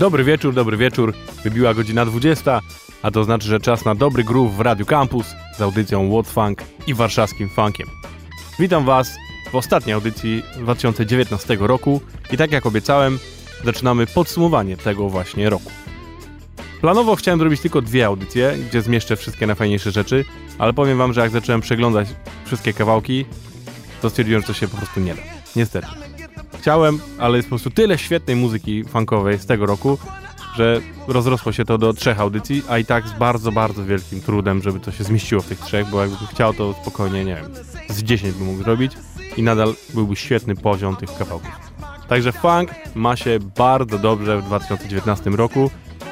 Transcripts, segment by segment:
Dobry wieczór, dobry wieczór. Wybiła godzina 20, a to znaczy, że czas na dobry groove w Radiu Campus z audycją What Funk i warszawskim funkiem. Witam Was w ostatniej audycji 2019 roku i tak jak obiecałem, zaczynamy podsumowanie tego właśnie roku. Planowo chciałem zrobić tylko dwie audycje, gdzie zmieszczę wszystkie najfajniejsze rzeczy, ale powiem Wam, że jak zacząłem przeglądać wszystkie kawałki, to stwierdziłem, że to się po prostu nie da. Niestety. Chciałem, ale jest po prostu tyle świetnej muzyki funkowej z tego roku, że rozrosło się to do trzech audycji, a i tak z bardzo, bardzo wielkim trudem, żeby to się zmieściło w tych trzech, bo jakbym chciał, to spokojnie, nie wiem, z 10 bym mógł zrobić i nadal byłby świetny poziom tych kawałków. Także funk ma się bardzo dobrze w 2019 roku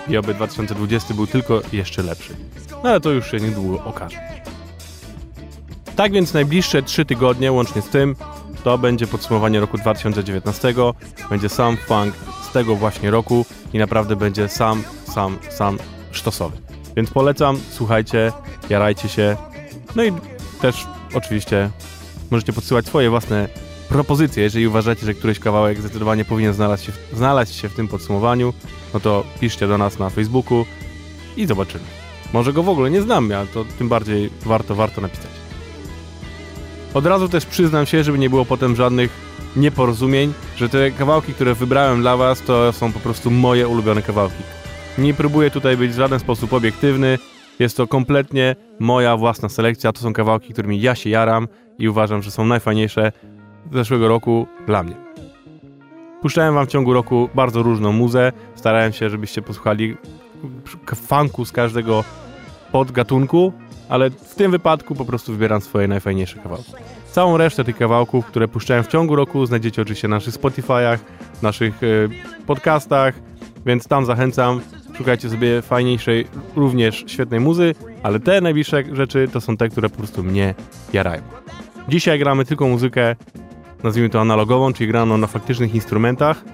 i oby 2020 był tylko jeszcze lepszy. No ale to już się niedługo okaże. Tak więc najbliższe trzy tygodnie, łącznie z tym, to będzie podsumowanie roku 2019. Będzie sam funk z tego właśnie roku i naprawdę będzie sam, sam, sam sztosowy. Więc polecam, słuchajcie, jarajcie się. No i też oczywiście możecie podsyłać swoje własne propozycje. Jeżeli uważacie, że któryś kawałek zdecydowanie powinien znaleźć się, znaleźć się w tym podsumowaniu, no to piszcie do nas na Facebooku i zobaczymy. Może go w ogóle nie znam, ale to tym bardziej warto, warto napisać. Od razu też przyznam się, żeby nie było potem żadnych nieporozumień, że te kawałki, które wybrałem dla Was, to są po prostu moje ulubione kawałki. Nie próbuję tutaj być w żaden sposób obiektywny, jest to kompletnie moja własna selekcja, to są kawałki, którymi ja się jaram i uważam, że są najfajniejsze z zeszłego roku dla mnie. Puszczałem Wam w ciągu roku bardzo różną muzę, starałem się, żebyście posłuchali funku z każdego podgatunku, ale w tym wypadku po prostu wybieram swoje najfajniejsze kawałki. Całą resztę tych kawałków, które puszczałem w ciągu roku, znajdziecie oczywiście na naszych Spotify'ach, naszych y, podcastach, więc tam zachęcam. Szukajcie sobie fajniejszej, również świetnej muzy, ale te najbliższe rzeczy to są te, które po prostu mnie jarają. Dzisiaj gramy tylko muzykę, nazwijmy to analogową, czyli graną na faktycznych instrumentach.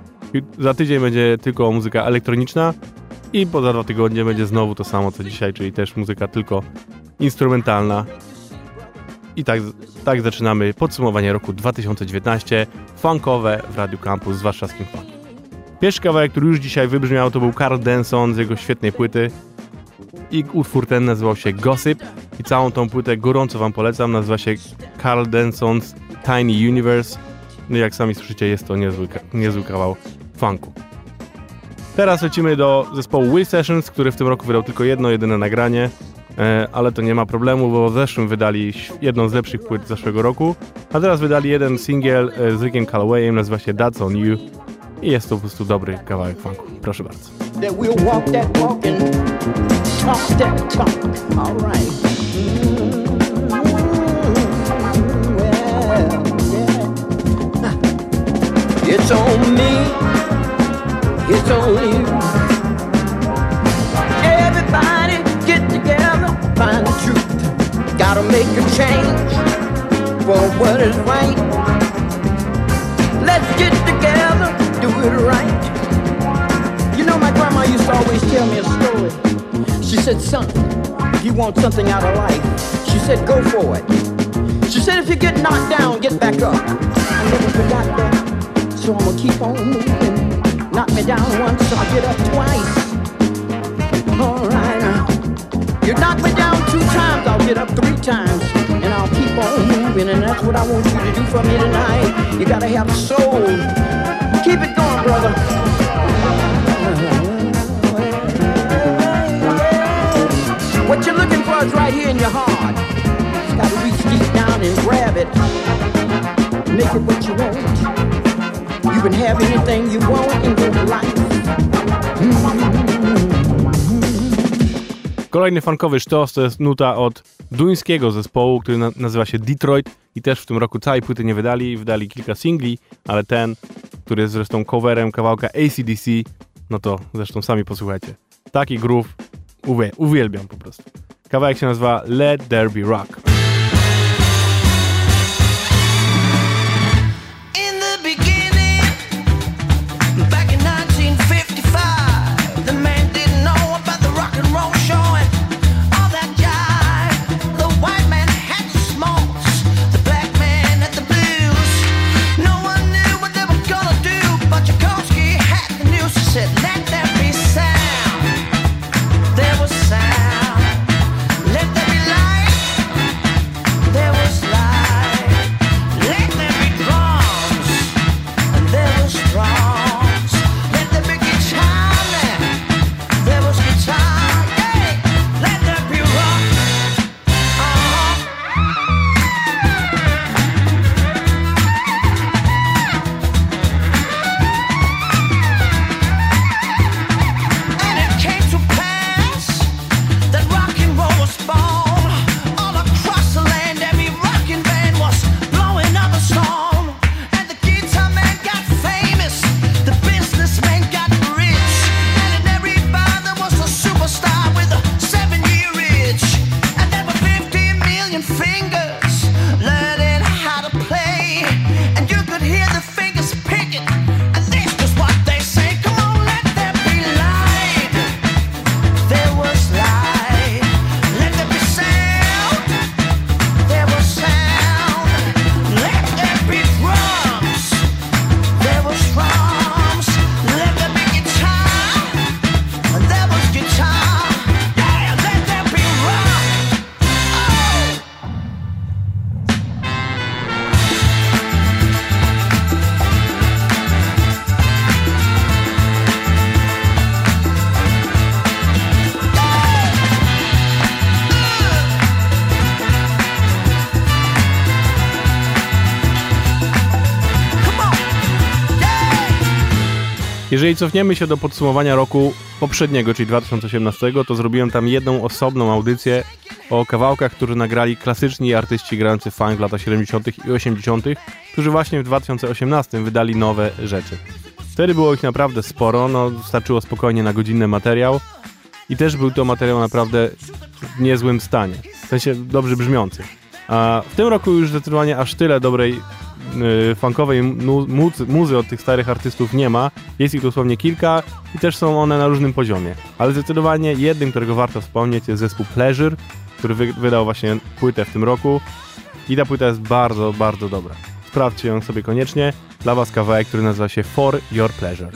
Za tydzień będzie tylko muzyka elektroniczna i po za dwa tygodnie będzie znowu to samo co dzisiaj, czyli też muzyka tylko instrumentalna. I tak, tak zaczynamy podsumowanie roku 2019, funkowe w Radiu Campus z warszawskim funkiem. Pierwszy kawałek, który już dzisiaj wybrzmiał, to był Carl Denson z jego świetnej płyty. I utwór ten nazywał się Gossip i całą tą płytę gorąco wam polecam. Nazywa się Carl Denson's Tiny Universe. No jak sami słyszycie, jest to niezły, niezły kawał funku. Teraz lecimy do zespołu Will Sessions, który w tym roku wydał tylko jedno, jedyne nagranie. E, ale to nie ma problemu, bo w zeszłym wydali jedną z lepszych płyt zeszłego roku, a teraz wydali jeden singiel e, z Rickiem Callowayem, nazywa się That's On You i jest to po prostu dobry kawałek funku. Proszę bardzo. Mm, yeah. It's on me. It's on you. Make a change for what is right. Let's get together, do it right. You know, my grandma used to always tell me a story. She said, son, if you want something out of life, she said, go for it. She said, if you get knocked down, get back up. I never forgot that, so I'm gonna keep on moving. Knock me down once, I'll get up twice. All right. You knock me down two times, Get up three times, and I'll keep on moving. And that's what I want you to do for me tonight. You gotta have a soul. Keep it going, brother. What you're looking for is right here in your heart. Just gotta reach deep down and grab it. Make it what you want. You can have anything you want in your life. Mm-hmm. Kolejny funkowy sztos to jest nuta od duńskiego zespołu, który na nazywa się Detroit i też w tym roku całej płyty nie wydali, wydali kilka singli, ale ten, który jest zresztą coverem kawałka ACDC, no to zresztą sami posłuchajcie. Taki groove uwie uwielbiam po prostu. Kawałek się nazywa Let There Be Rock. Jeżeli cofniemy się do podsumowania roku poprzedniego, czyli 2018, to zrobiłem tam jedną osobną audycję o kawałkach, które nagrali klasyczni artyści grający funk w latach 70. i 80., którzy właśnie w 2018 wydali nowe rzeczy. Wtedy było ich naprawdę sporo, no starczyło spokojnie na godzinny materiał i też był to materiał naprawdę w niezłym stanie, w sensie dobrze brzmiący. A w tym roku już zdecydowanie aż tyle dobrej funkowej mu- muzy, muzy od tych starych artystów nie ma. Jest ich dosłownie kilka i też są one na różnym poziomie. Ale zdecydowanie jednym, którego warto wspomnieć jest zespół Pleasure, który wy, wydał właśnie płytę w tym roku. I ta płyta jest bardzo, bardzo dobra. Sprawdźcie ją sobie koniecznie. Dla was kawałek, który nazywa się For Your Pleasure.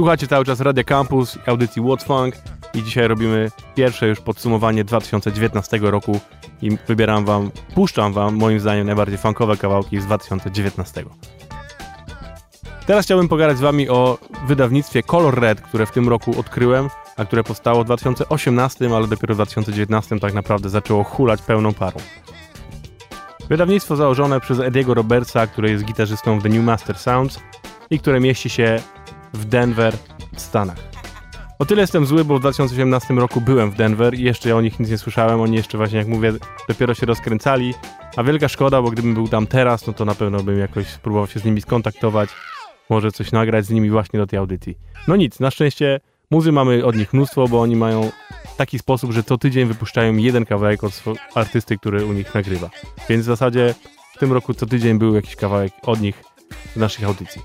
Słuchacie cały czas Radia Campus audycji What's Funk i dzisiaj robimy pierwsze już podsumowanie 2019 roku i wybieram wam, puszczam wam moim zdaniem najbardziej funkowe kawałki z 2019. Teraz chciałbym pogadać z wami o wydawnictwie Color Red, które w tym roku odkryłem, a które powstało w 2018, ale dopiero w 2019 tak naprawdę zaczęło hulać pełną parą. Wydawnictwo założone przez Ediego Robertsa, który jest gitarzystą w The New Master Sounds i które mieści się w Denver w Stanach. O tyle jestem zły, bo w 2018 roku byłem w Denver i jeszcze o nich nic nie słyszałem. Oni jeszcze właśnie, jak mówię, dopiero się rozkręcali. A wielka szkoda, bo gdybym był tam teraz, no to na pewno bym jakoś spróbował się z nimi skontaktować. Może coś nagrać z nimi właśnie do tej audycji. No nic, na szczęście muzy mamy od nich mnóstwo, bo oni mają taki sposób, że co tydzień wypuszczają jeden kawałek od artysty, który u nich nagrywa. Więc w zasadzie w tym roku co tydzień był jakiś kawałek od nich w naszych audycji.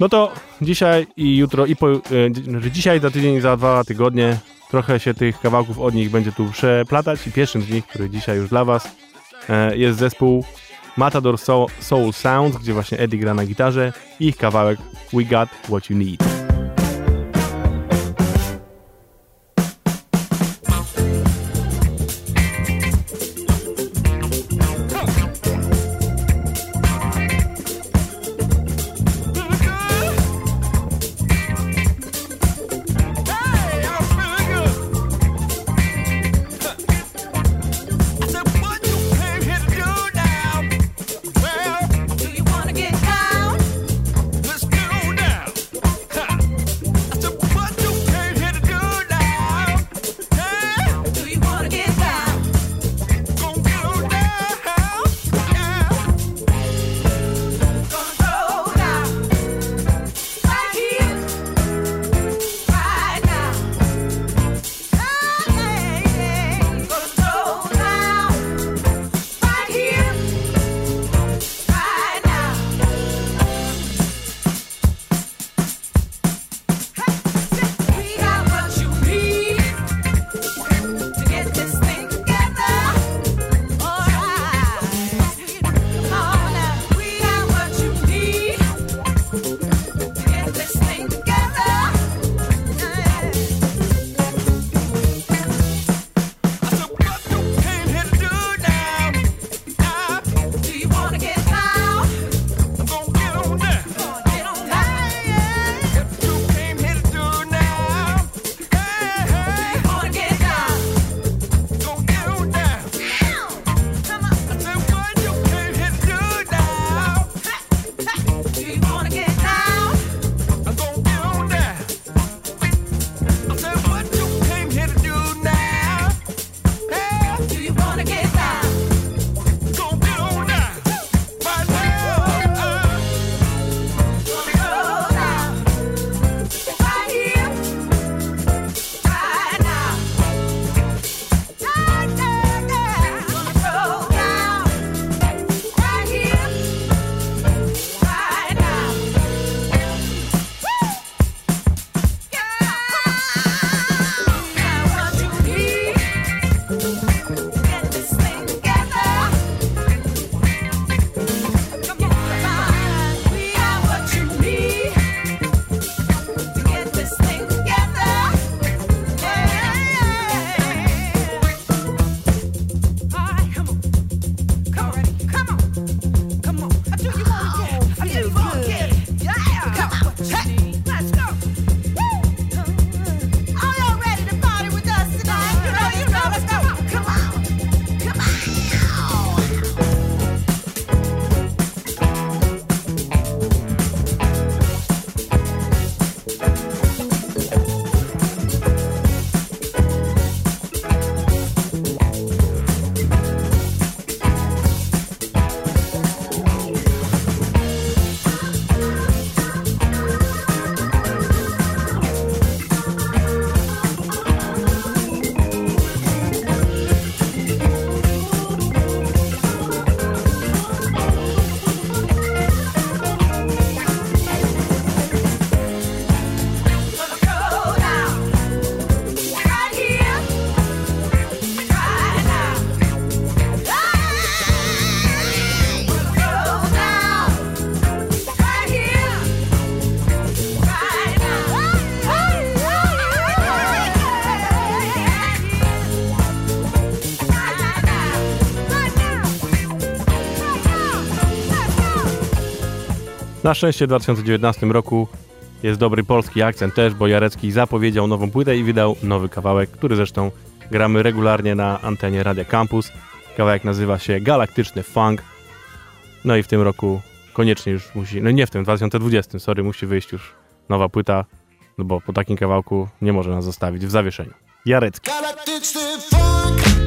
No to dzisiaj i jutro, i po, e, dzi- dzisiaj, za tydzień, za dwa tygodnie trochę się tych kawałków od nich będzie tu przeplatać i pierwszym z nich, który dzisiaj już dla Was e, jest zespół Matador Soul, Soul Sounds, gdzie właśnie Eddie gra na gitarze i ich kawałek We Got What You Need. Na szczęście w 2019 roku jest dobry polski akcent też, bo Jarecki zapowiedział nową płytę i wydał nowy kawałek, który zresztą gramy regularnie na antenie Radia Campus. Kawałek nazywa się Galaktyczny Funk. No i w tym roku koniecznie już musi, no nie w tym, w 2020, sorry, musi wyjść już nowa płyta, no bo po takim kawałku nie może nas zostawić w zawieszeniu. Jarecki. Galaktyczny funk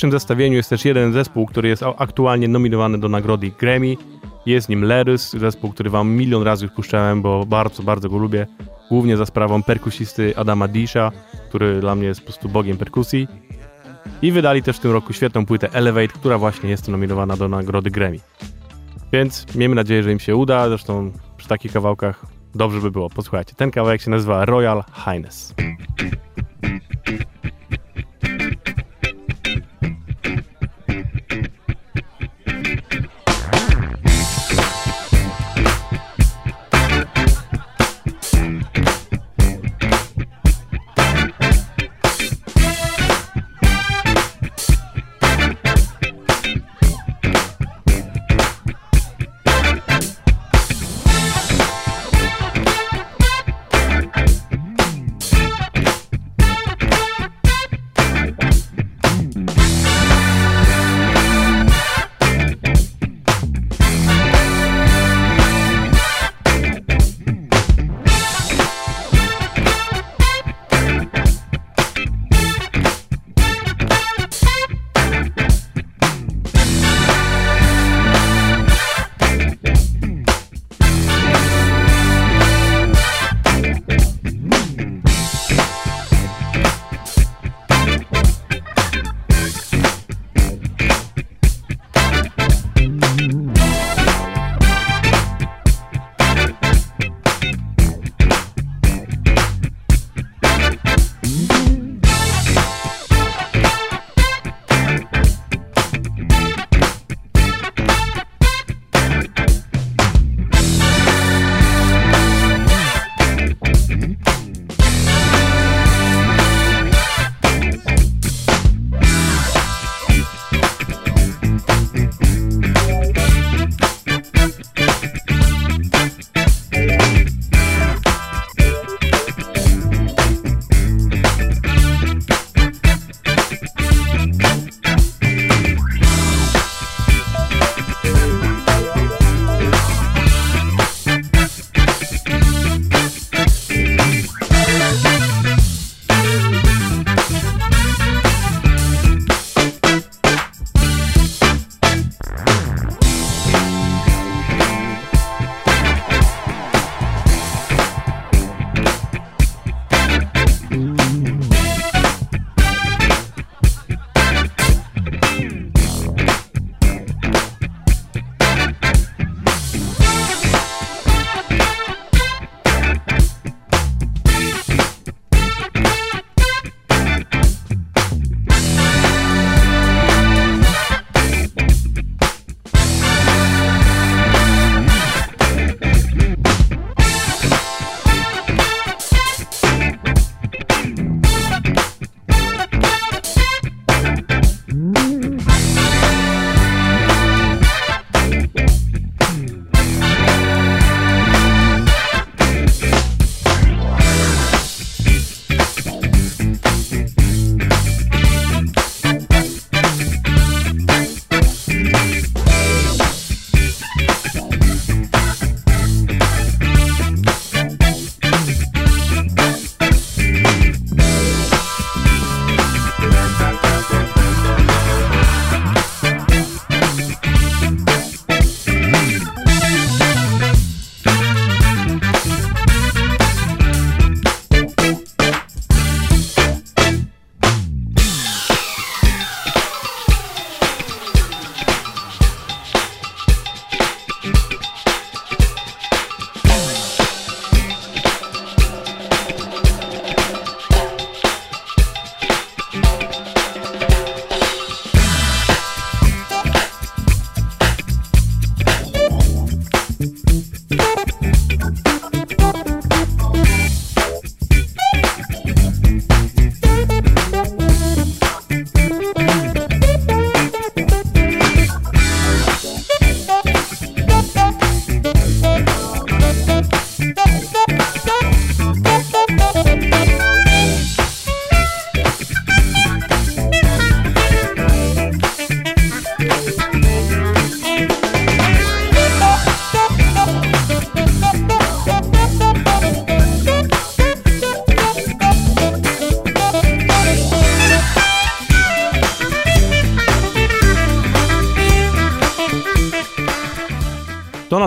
dzisiejszym zestawieniu jest też jeden zespół, który jest aktualnie nominowany do nagrody Grammy. Jest nim Lerus, zespół, który wam milion razy już puszczałem, bo bardzo, bardzo go lubię. Głównie za sprawą perkusisty Adama Disha, który dla mnie jest po prostu bogiem perkusji. I wydali też w tym roku świetną płytę Elevate, która właśnie jest nominowana do nagrody Grammy. Więc miejmy nadzieję, że im się uda. Zresztą przy takich kawałkach dobrze by było. Posłuchajcie, ten kawałek się nazywa Royal Highness.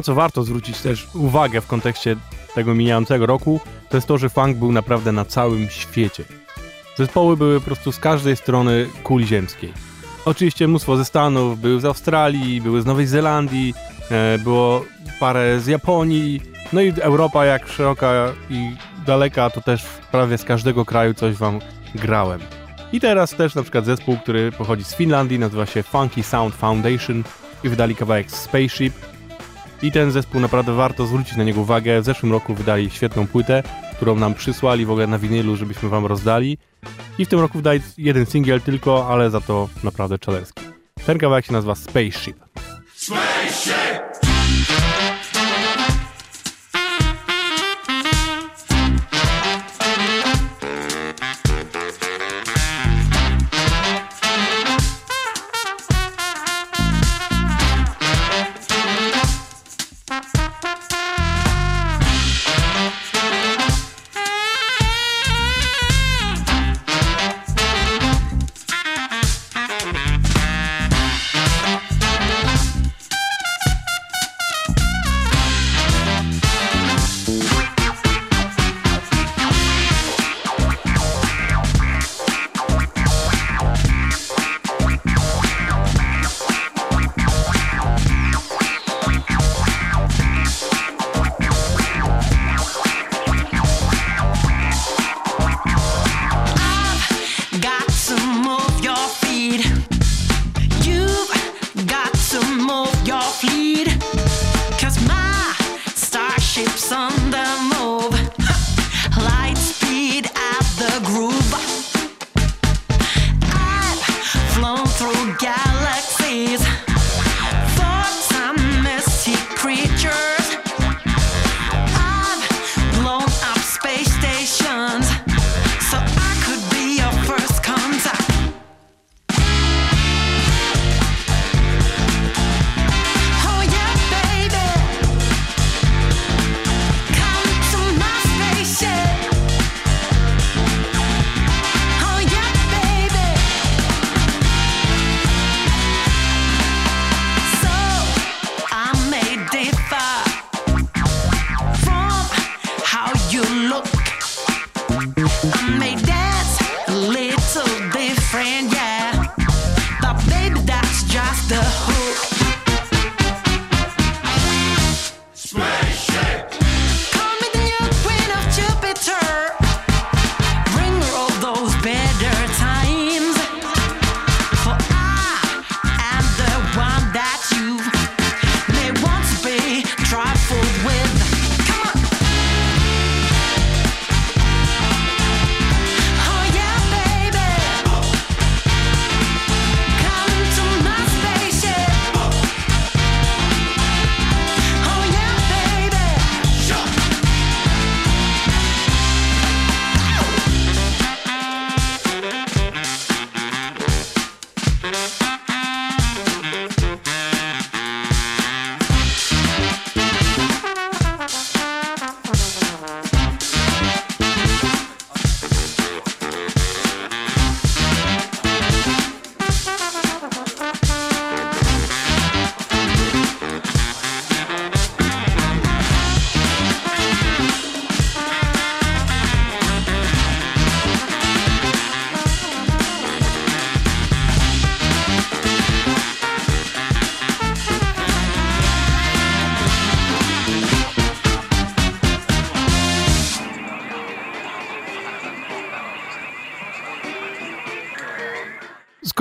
Co warto zwrócić też uwagę w kontekście tego mijającego roku, to jest to, że funk był naprawdę na całym świecie. Zespoły były po prostu z każdej strony kuli ziemskiej. Oczywiście mnóstwo ze Stanów, były z Australii, były z Nowej Zelandii, e, było parę z Japonii, no i Europa jak szeroka i daleka, to też prawie z każdego kraju coś wam grałem. I teraz też na przykład zespół, który pochodzi z Finlandii, nazywa się Funky Sound Foundation i wydali kawałek Spaceship. I ten zespół naprawdę warto zwrócić na niego uwagę. W zeszłym roku wydali świetną płytę, którą nam przysłali w ogóle na winylu, żebyśmy wam rozdali. I w tym roku wydali jeden singiel tylko, ale za to naprawdę czalerski. Ten kawałek się nazywa Spaceship. may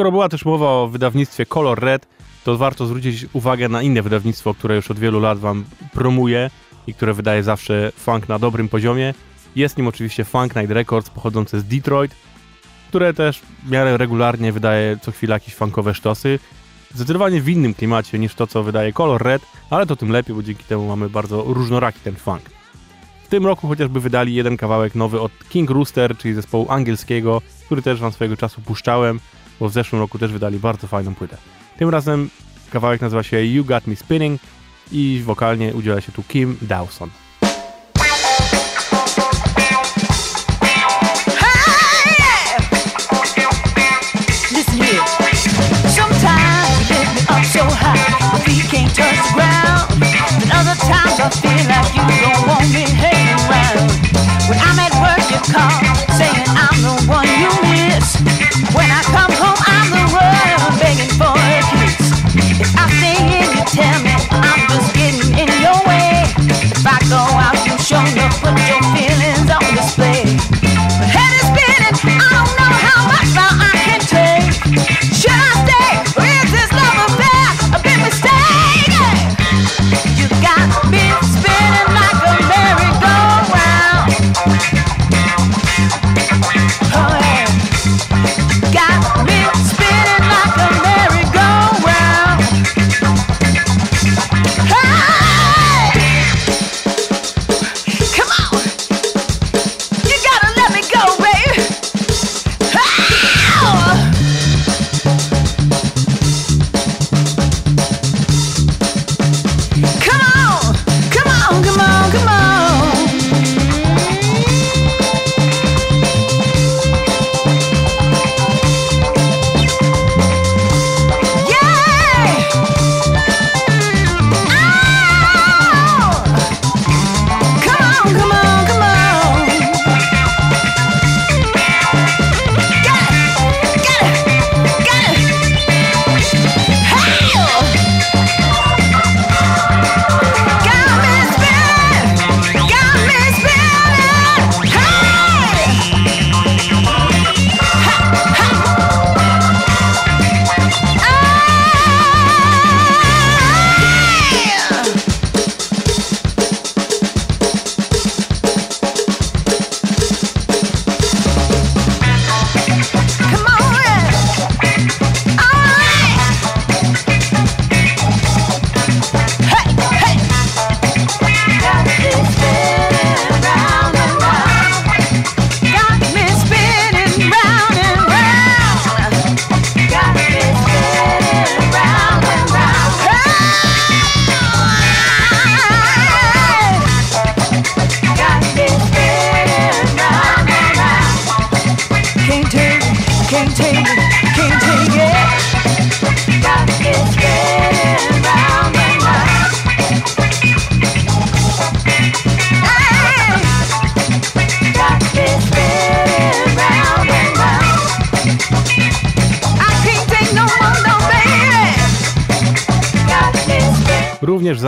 Skoro była też mowa o wydawnictwie Color Red, to warto zwrócić uwagę na inne wydawnictwo, które już od wielu lat wam promuje i które wydaje zawsze funk na dobrym poziomie. Jest nim oczywiście Funk Night Records pochodzące z Detroit, które też w miarę regularnie wydaje co chwila jakieś funkowe sztosy. Zdecydowanie w innym klimacie niż to, co wydaje Color Red, ale to tym lepiej, bo dzięki temu mamy bardzo różnoraki ten funk. W tym roku chociażby wydali jeden kawałek nowy od King Rooster, czyli zespołu angielskiego, który też wam swojego czasu puszczałem, bo w zeszłym roku też wydali bardzo fajną płytę. Tym razem kawałek nazywa się You Got Me Spinning i wokalnie udziela się tu Kim Dawson. When I come show me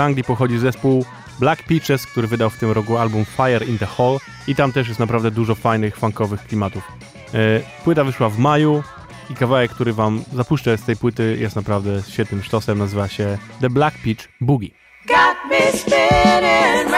Anglii pochodzi zespół Black Peaches, który wydał w tym roku album Fire in the Hall i tam też jest naprawdę dużo fajnych, funkowych klimatów. E, Płyta wyszła w maju i kawałek, który wam zapuszczę z tej płyty jest naprawdę świetnym sztosem, nazywa się The Black Peach Boogie. got me spinning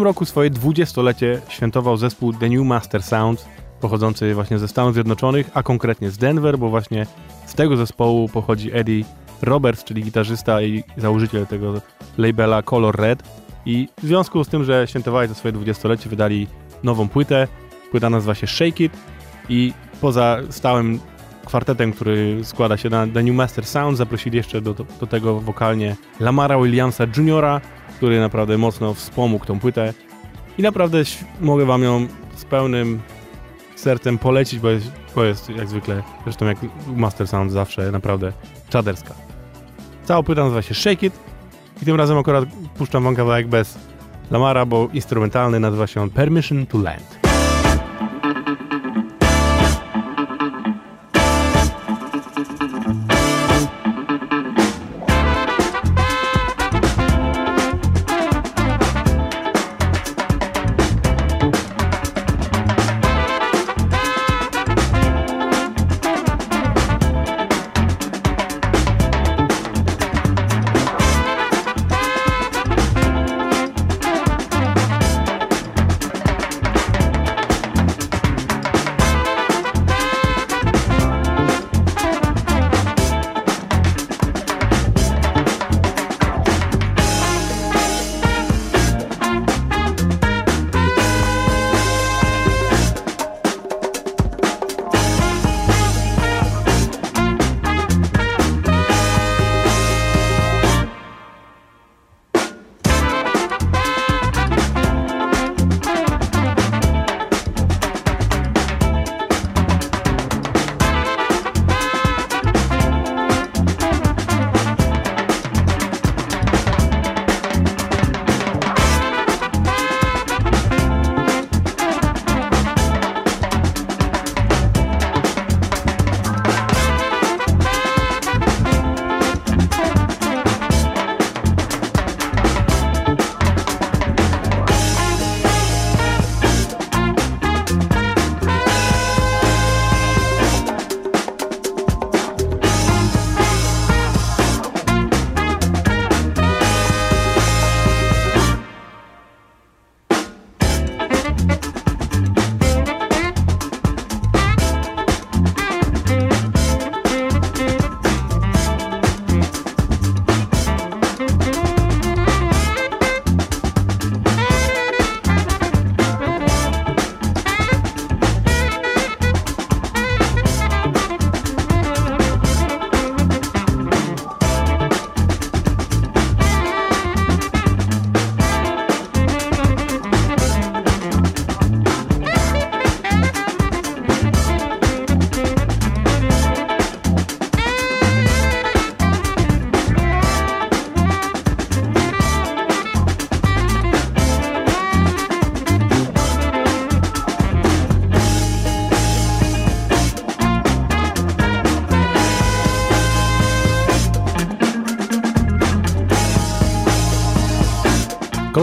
tym roku swoje 20-lecie świętował zespół The New Master Sound, pochodzący właśnie ze Stanów Zjednoczonych, a konkretnie z Denver, bo właśnie z tego zespołu pochodzi Eddie Roberts, czyli gitarzysta i założyciel tego labela Color Red. I w związku z tym, że świętowali to swoje 20-lecie, wydali nową płytę. Płyta nazywa się Shake It i poza stałym kwartetem, który składa się na The New Master Sound, zaprosili jeszcze do, do tego wokalnie Lamara Williamsa Jr., który naprawdę mocno wspomógł tą płytę i naprawdę mogę wam ją z pełnym sercem polecić, bo jest, bo jest jak zwykle, zresztą jak Master Sound zawsze, naprawdę czaderska. Cała płyta nazywa się Shake It i tym razem akurat puszczam wam kawałek bez Lamara, bo instrumentalny nazywa się on Permission to Land.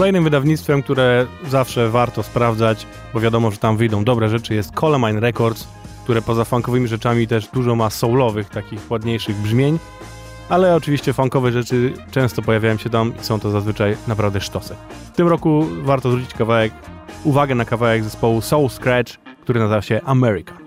Kolejnym wydawnictwem, które zawsze warto sprawdzać, bo wiadomo, że tam wyjdą dobre rzeczy, jest Colemine Records, które poza funkowymi rzeczami też dużo ma soulowych, takich ładniejszych brzmień, ale oczywiście funkowe rzeczy często pojawiają się tam i są to zazwyczaj naprawdę sztosy. W tym roku warto zwrócić kawałek, uwagę na kawałek zespołu Soul Scratch, który nazywa się America.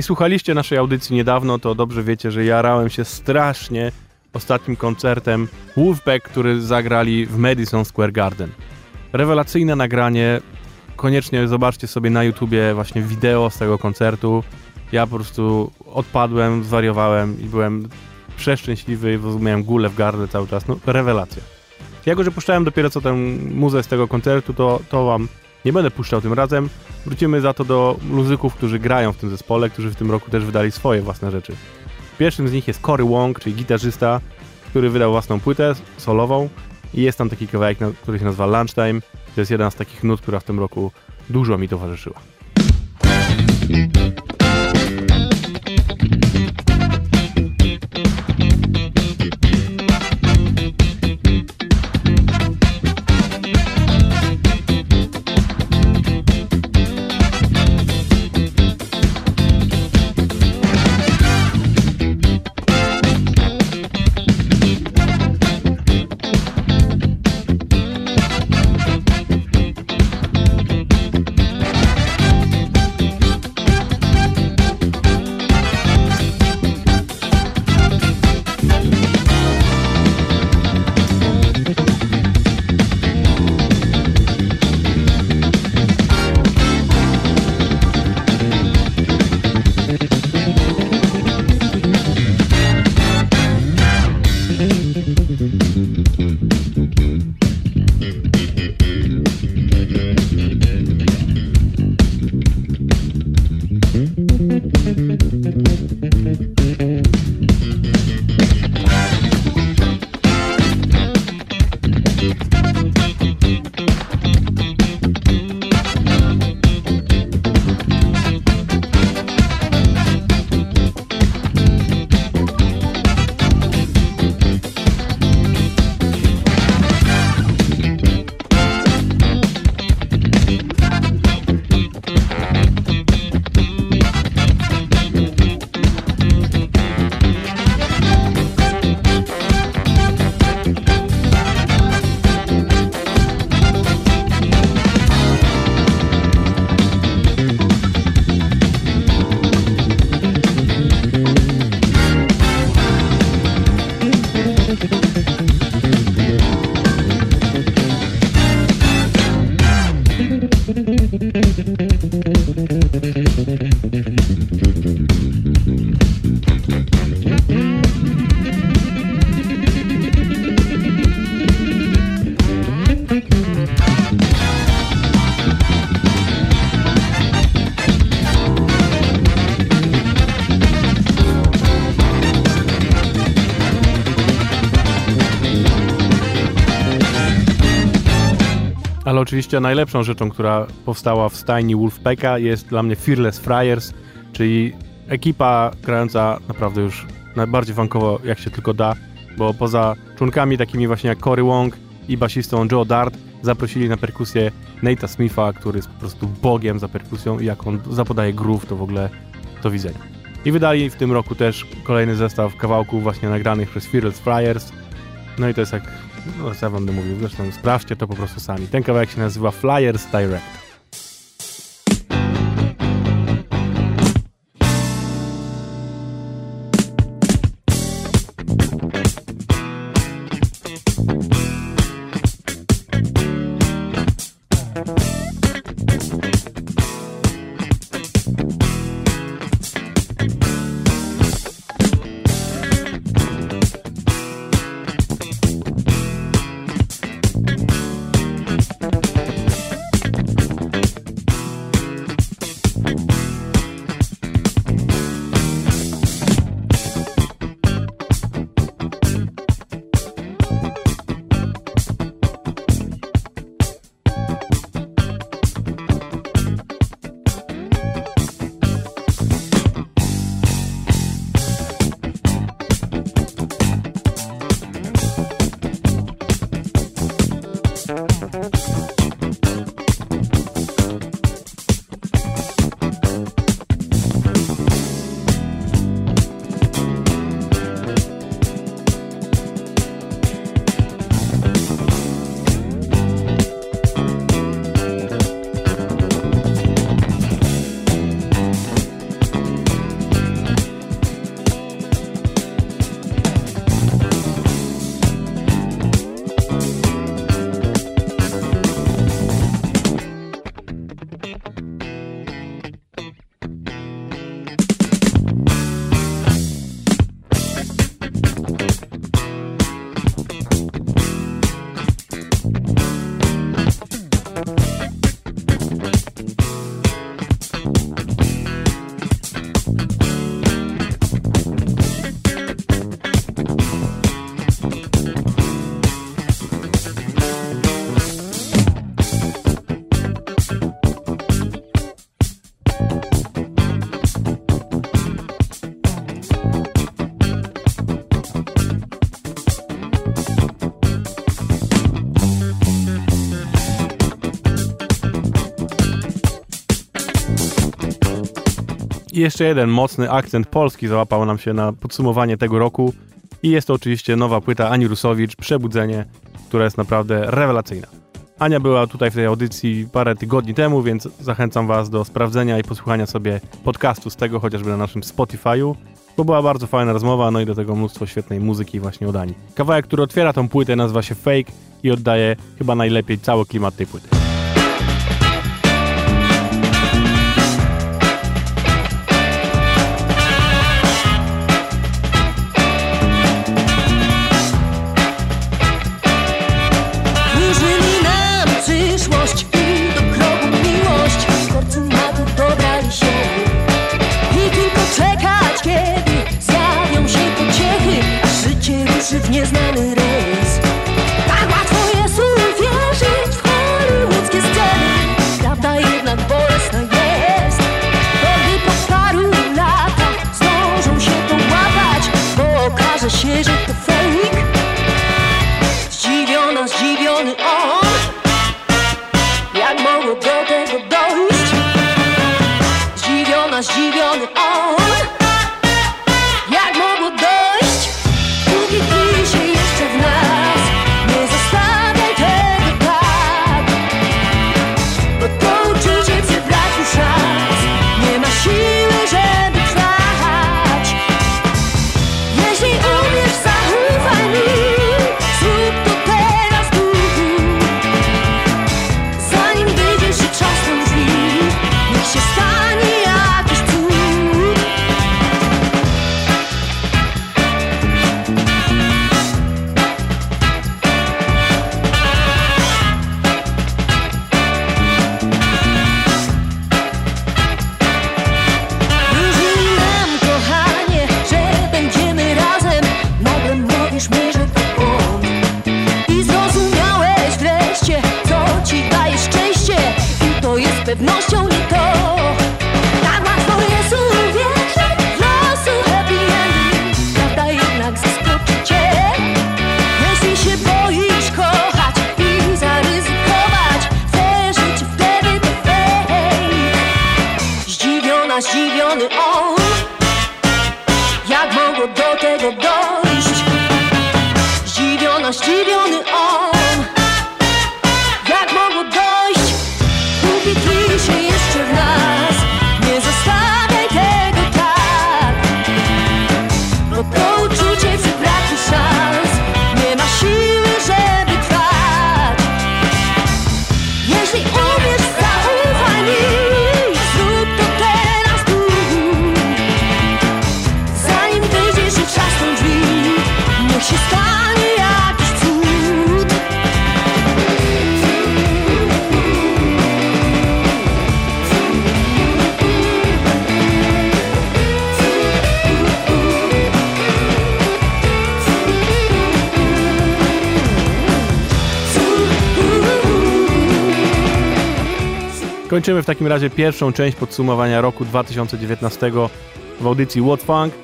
Jeżeli słuchaliście naszej audycji niedawno, to dobrze wiecie, że jarałem się strasznie ostatnim koncertem Wolfpack, który zagrali w Madison Square Garden. Rewelacyjne nagranie. Koniecznie zobaczcie sobie na YouTubie właśnie wideo z tego koncertu. Ja po prostu odpadłem, zwariowałem i byłem przeszczęśliwy, bo miałem gulę w gardle cały czas. No, rewelacja. Jako, że puszczałem dopiero co tę muzę z tego koncertu, to, to wam nie będę puszczał tym razem. Wrócimy za to do muzyków, którzy grają w tym zespole, którzy w tym roku też wydali swoje własne rzeczy. Pierwszym z nich jest Cory Wong, czyli gitarzysta, który wydał własną płytę solową i jest tam taki kawałek, który się nazywa Lunchtime. To jest jedna z takich nut, która w tym roku dużo mi towarzyszyła. Oczywiście najlepszą rzeczą, która powstała w stajni Wolfpacka jest dla mnie Fearless Friars, czyli ekipa grająca naprawdę już najbardziej funkowo jak się tylko da, bo poza członkami takimi właśnie jak Cory Wong i basistą Joe Dart zaprosili na perkusję Nate'a Smitha, który jest po prostu bogiem za perkusją i jak on zapodaje groove, to w ogóle do widzenia. I wydali w tym roku też kolejny zestaw kawałków właśnie nagranych przez Fearless Friars. No i to jest jak, no co ja wam mówił, zresztą sprawdźcie to po prostu sami. Ten kawałek się nazywa Flyers Direct. I jeszcze jeden mocny akcent polski załapał nam się na podsumowanie tego roku. I jest to oczywiście nowa płyta Ani Rusowicz, Przebudzenie, która jest naprawdę rewelacyjna. Ania była tutaj w tej audycji parę tygodni temu, więc zachęcam Was do sprawdzenia i posłuchania sobie podcastu z tego, chociażby na naszym Spotify'u, bo była bardzo fajna rozmowa, no i do tego mnóstwo świetnej muzyki właśnie od Ani. Kawałek, który otwiera tą płytę nazywa się Fake i oddaje chyba najlepiej cały klimat tej płyty. Kończymy w takim razie pierwszą część podsumowania roku 2019 w audycji What Funk.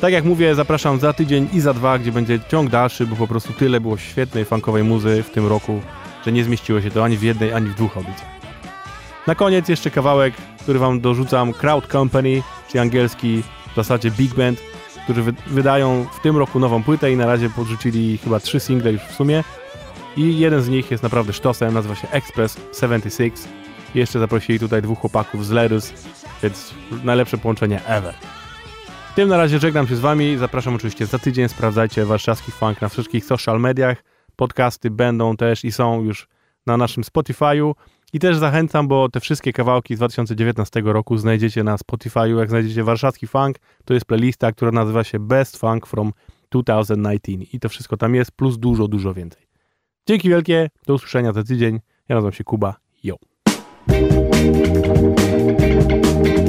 Tak jak mówię, zapraszam za tydzień i za dwa, gdzie będzie ciąg dalszy, bo po prostu tyle było świetnej funkowej muzy w tym roku, że nie zmieściło się to ani w jednej, ani w dwóch audycjach. Na koniec jeszcze kawałek, który wam dorzucam, Crowd Company, czyli angielski w zasadzie Big Band, którzy wy wydają w tym roku nową płytę i na razie podrzucili chyba trzy single już w sumie. I jeden z nich jest naprawdę sztosem, nazywa się Express 76. Jeszcze zaprosili tutaj dwóch chłopaków z Lerus, więc najlepsze połączenie ever. Tym na razie żegnam się z wami. Zapraszam oczywiście za tydzień. Sprawdzajcie warszawski funk na wszystkich social mediach. Podcasty będą też i są już na naszym Spotify'u. I też zachęcam, bo te wszystkie kawałki z 2019 roku znajdziecie na Spotify'u. Jak znajdziecie warszawski funk, to jest playlista, która nazywa się Best Funk from 2019. I to wszystko tam jest, plus dużo, dużo więcej. Dzięki wielkie, do usłyszenia za tydzień. Ja nazywam się Kuba. Yo. Thank you.